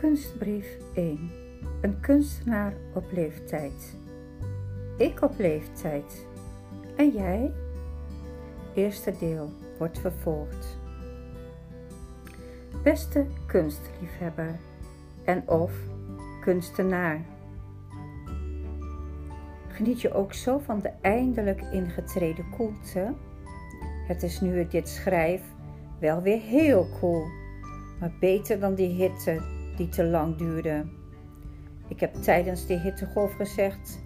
Kunstbrief 1. Een kunstenaar op leeftijd. Ik op leeftijd. En jij? Eerste deel wordt vervolgd. Beste kunstliefhebber en of kunstenaar. Geniet je ook zo van de eindelijk ingetreden koelte? Het is nu ik dit schrijf wel weer heel koel, maar beter dan die hitte die te lang duurde. Ik heb tijdens die hittegolf gezegd: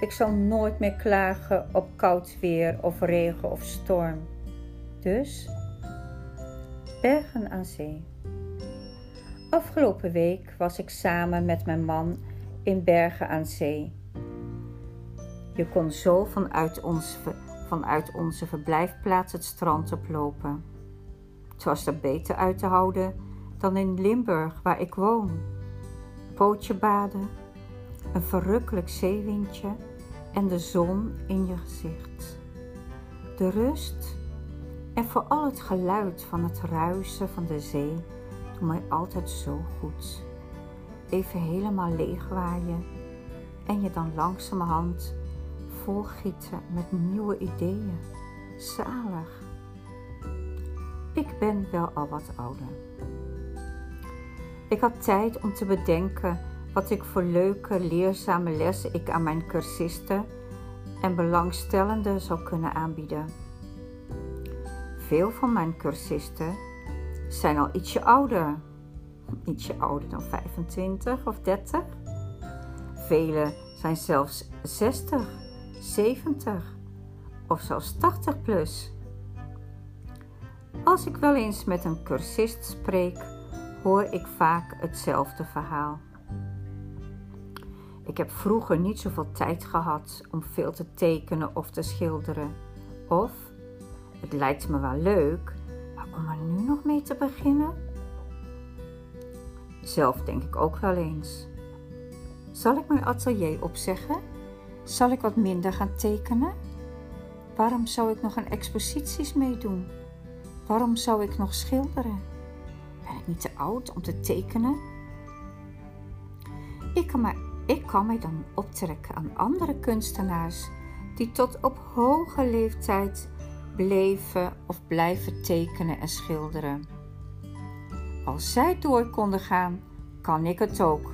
ik zal nooit meer klagen op koud weer of regen of storm. Dus Bergen aan Zee. Afgelopen week was ik samen met mijn man in Bergen aan Zee. Je kon zo vanuit, ons, vanuit onze verblijfplaats het strand oplopen. Het was er beter uit te houden dan in Limburg, waar ik woon. Pootje baden, een verrukkelijk zeewindje en de zon in je gezicht. De rust en vooral het geluid van het ruisen van de zee doen mij altijd zo goed. Even helemaal leegwaaien en je dan langzamerhand volgieten met nieuwe ideeën. Zalig. Ik ben wel al wat ouder. Ik had tijd om te bedenken wat ik voor leuke, leerzame lessen ik aan mijn cursisten en belangstellenden zou kunnen aanbieden. Veel van mijn cursisten zijn al ietsje ouder, ietsje ouder dan 25 of 30. Velen zijn zelfs 60, 70 of zelfs 80 plus. Als ik wel eens met een cursist spreek, hoor ik vaak hetzelfde verhaal. Ik heb vroeger niet zoveel tijd gehad om veel te tekenen of te schilderen. Of het lijkt me wel leuk, maar om er nu nog mee te beginnen? Zelf denk ik ook wel eens. Zal ik mijn atelier opzeggen? Zal ik wat minder gaan tekenen? Waarom zou ik nog aan exposities meedoen? Waarom zou ik nog schilderen? Niet te oud om te tekenen? Ik kan, mij, ik kan mij dan optrekken aan andere kunstenaars die tot op hoge leeftijd bleven of blijven tekenen en schilderen. Als zij door konden gaan, kan ik het ook.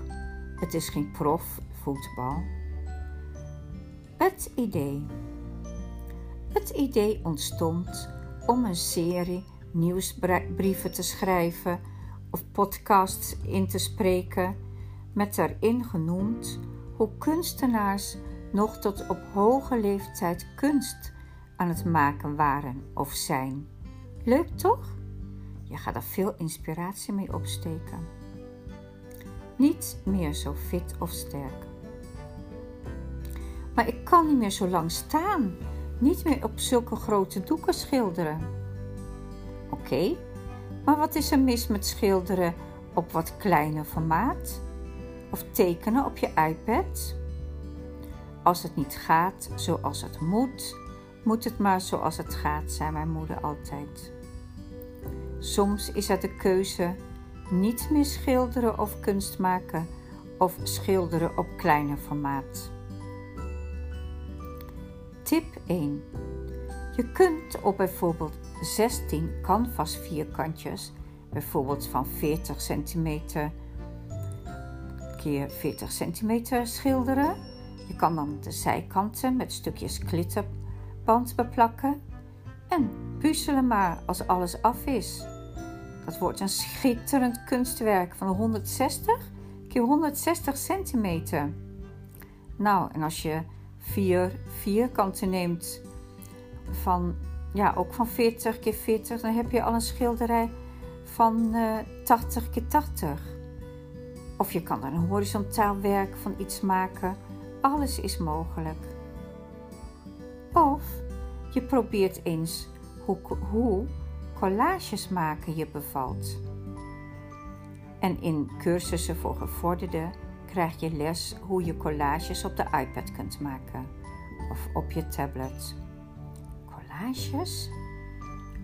Het is geen profvoetbal. Het idee. Het idee ontstond om een serie nieuwsbrieven te schrijven of podcasts in te spreken, met daarin genoemd hoe kunstenaars nog tot op hoge leeftijd kunst aan het maken waren of zijn. Leuk toch? Je gaat er veel inspiratie mee opsteken. Niet meer zo fit of sterk. Maar ik kan niet meer zo lang staan, niet meer op zulke grote doeken schilderen. Oké, maar wat is er mis met schilderen op wat kleiner formaat? Of tekenen op je iPad? Als het niet gaat zoals het moet, moet het maar zoals het gaat, zei mijn moeder altijd. Soms is er de keuze niet meer schilderen of kunst maken of schilderen op kleiner formaat. Tip 1. Je kunt op bijvoorbeeld 16 canvas vierkantjes, bijvoorbeeld van 40 centimeter keer 40 centimeter schilderen. Je kan dan de zijkanten met stukjes klitterband beplakken en puzzelen maar als alles af is. Dat wordt een schitterend kunstwerk van 160 keer 160 centimeter. Nou, en als je vier vierkanten neemt van ja, ook van 40 keer 40, dan heb je al een schilderij van uh, eh, 80 keer 80. Of je kan er een horizontaal werk van iets maken. Alles is mogelijk. Of je probeert eens hoe, hoe collages maken je bevalt. En in cursussen voor gevorderden krijg je les hoe je collages op de iPad kunt maken of op je tablet.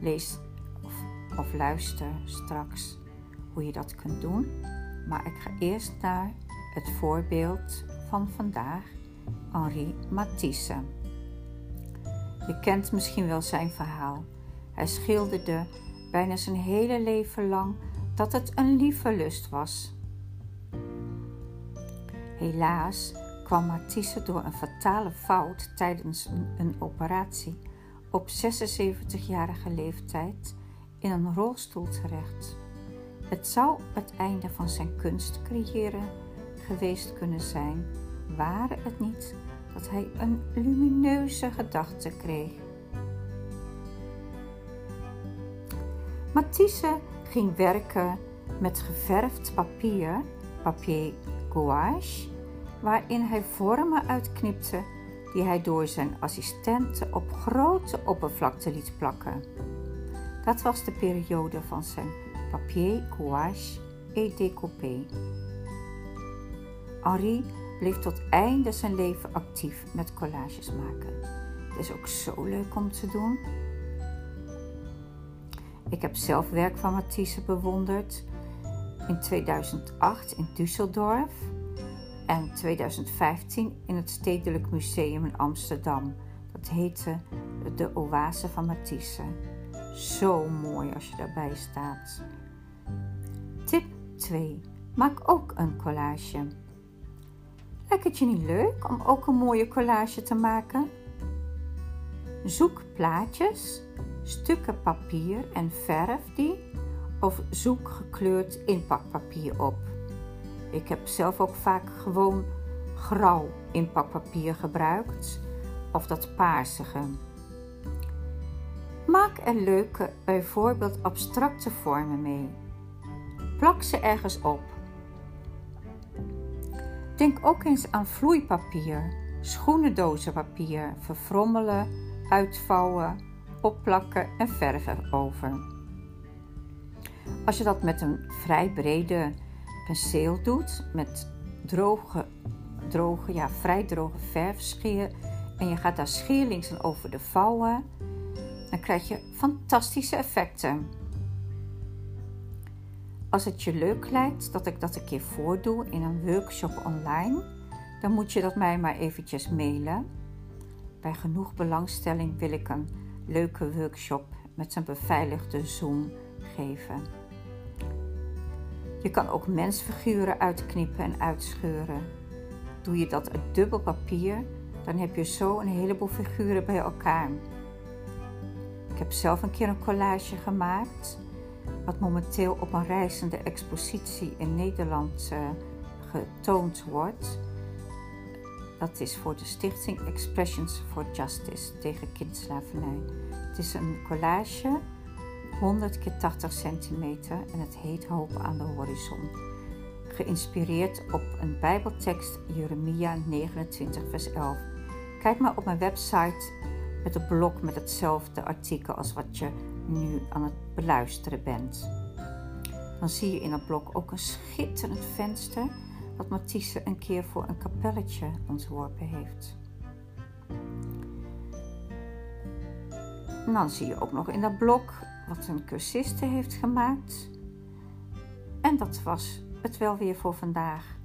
Lees of, of luister straks hoe je dat kunt doen. Maar ik ga eerst naar het voorbeeld van vandaag, Henri Matisse. Je kent misschien wel zijn verhaal. Hij schilderde bijna zijn hele leven lang dat het een lieve lust was. Helaas kwam Matisse door een fatale fout tijdens een, een operatie op 76-jarige leeftijd in een rolstoel terecht. Het zou het einde van zijn kunst creëren geweest kunnen zijn, ware het niet dat hij een lumineuze gedachte kreeg. Matisse ging werken met geverfd papier, papier gouache, waarin hij vormen uitknipte die hij door zijn assistenten op grote oppervlakte liet plakken. Dat was de periode van zijn papier gouache et découpé. Henri bleef tot einde zijn leven actief met collages maken. Het is ook zo leuk om te doen. Ik heb zelf werk van Matisse bewonderd in 2008 in Düsseldorf en 2015 in het Stedelijk Museum in Amsterdam. Dat heette de Oase van Matisse. Zo mooi als je daarbij staat. Tip 2. Maak ook een collage. Lijkt het je niet leuk om ook een mooie collage te maken? Zoek plaatjes, stukken papier en verf die of zoek gekleurd inpakpapier op. Ik heb zelf ook vaak gewoon grauw inpakpapier gebruikt of dat paarsige. Maak er leuke, bijvoorbeeld abstracte vormen mee. Plak ze ergens op. Denk ook eens aan vloeipapier, schoenendozenpapier, verfrommelen, uitvouwen, opplakken en verven erover. Als je dat met een vrij brede penseel doet, met droge, droge ja, vrij droge verfscheer en je gaat daar scheerlings en over de vouwen, dan krijg je fantastische effecten. Als het je leuk lijkt dat ik dat een keer voordoe in een workshop online, dan moet je dat mij maar eventjes mailen. Bij genoeg belangstelling wil ik een leuke workshop met zijn beveiligde Zoom geven. Je kan ook mensfiguren uitknippen en uitscheuren. Doe je dat uit dubbel papier, dan heb je zo een heleboel figuren bij elkaar. Ik heb zelf een keer een collage gemaakt, wat momenteel op een reizende expositie in Nederland uh, getoond wordt. Dat is voor de stichting Expressions for Justice tegen kindslavernij. Het is een collage, 100 keer 80 centimeter en het heet Hoop aan de horizon. Geïnspireerd op een bijbeltekst Jeremia 29 vers 11. Kijk maar op mijn website met een blog met hetzelfde artikel als wat je nu aan het beluisteren bent. Dan zie je in dat blok ook een schitterend venster wat Matisse een keer voor een kapelletje ontworpen heeft. En dan zie je ook nog in dat blok wat een cursiste heeft gemaakt. En dat was het wel weer voor vandaag.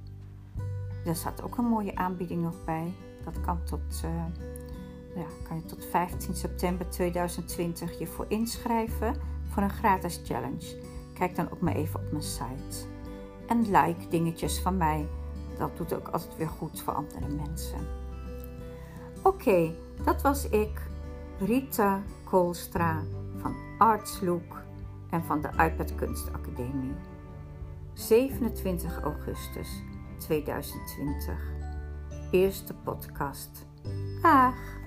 Er staat ook een mooie aanbieding nog bij. Dat kan tot, uh, ja, kan je tot 15 september 2020 je voor inschrijven voor een gratis challenge. Kijk dan ook maar even op mijn site. En like dingetjes van mij. Dat doet ook altijd weer goed voor andere mensen. Oké, dat was ik, Rita Koolstra van Artslook en van de iPad Kunstacademie. 27 augustus 2020. Eerste podcast. Dag!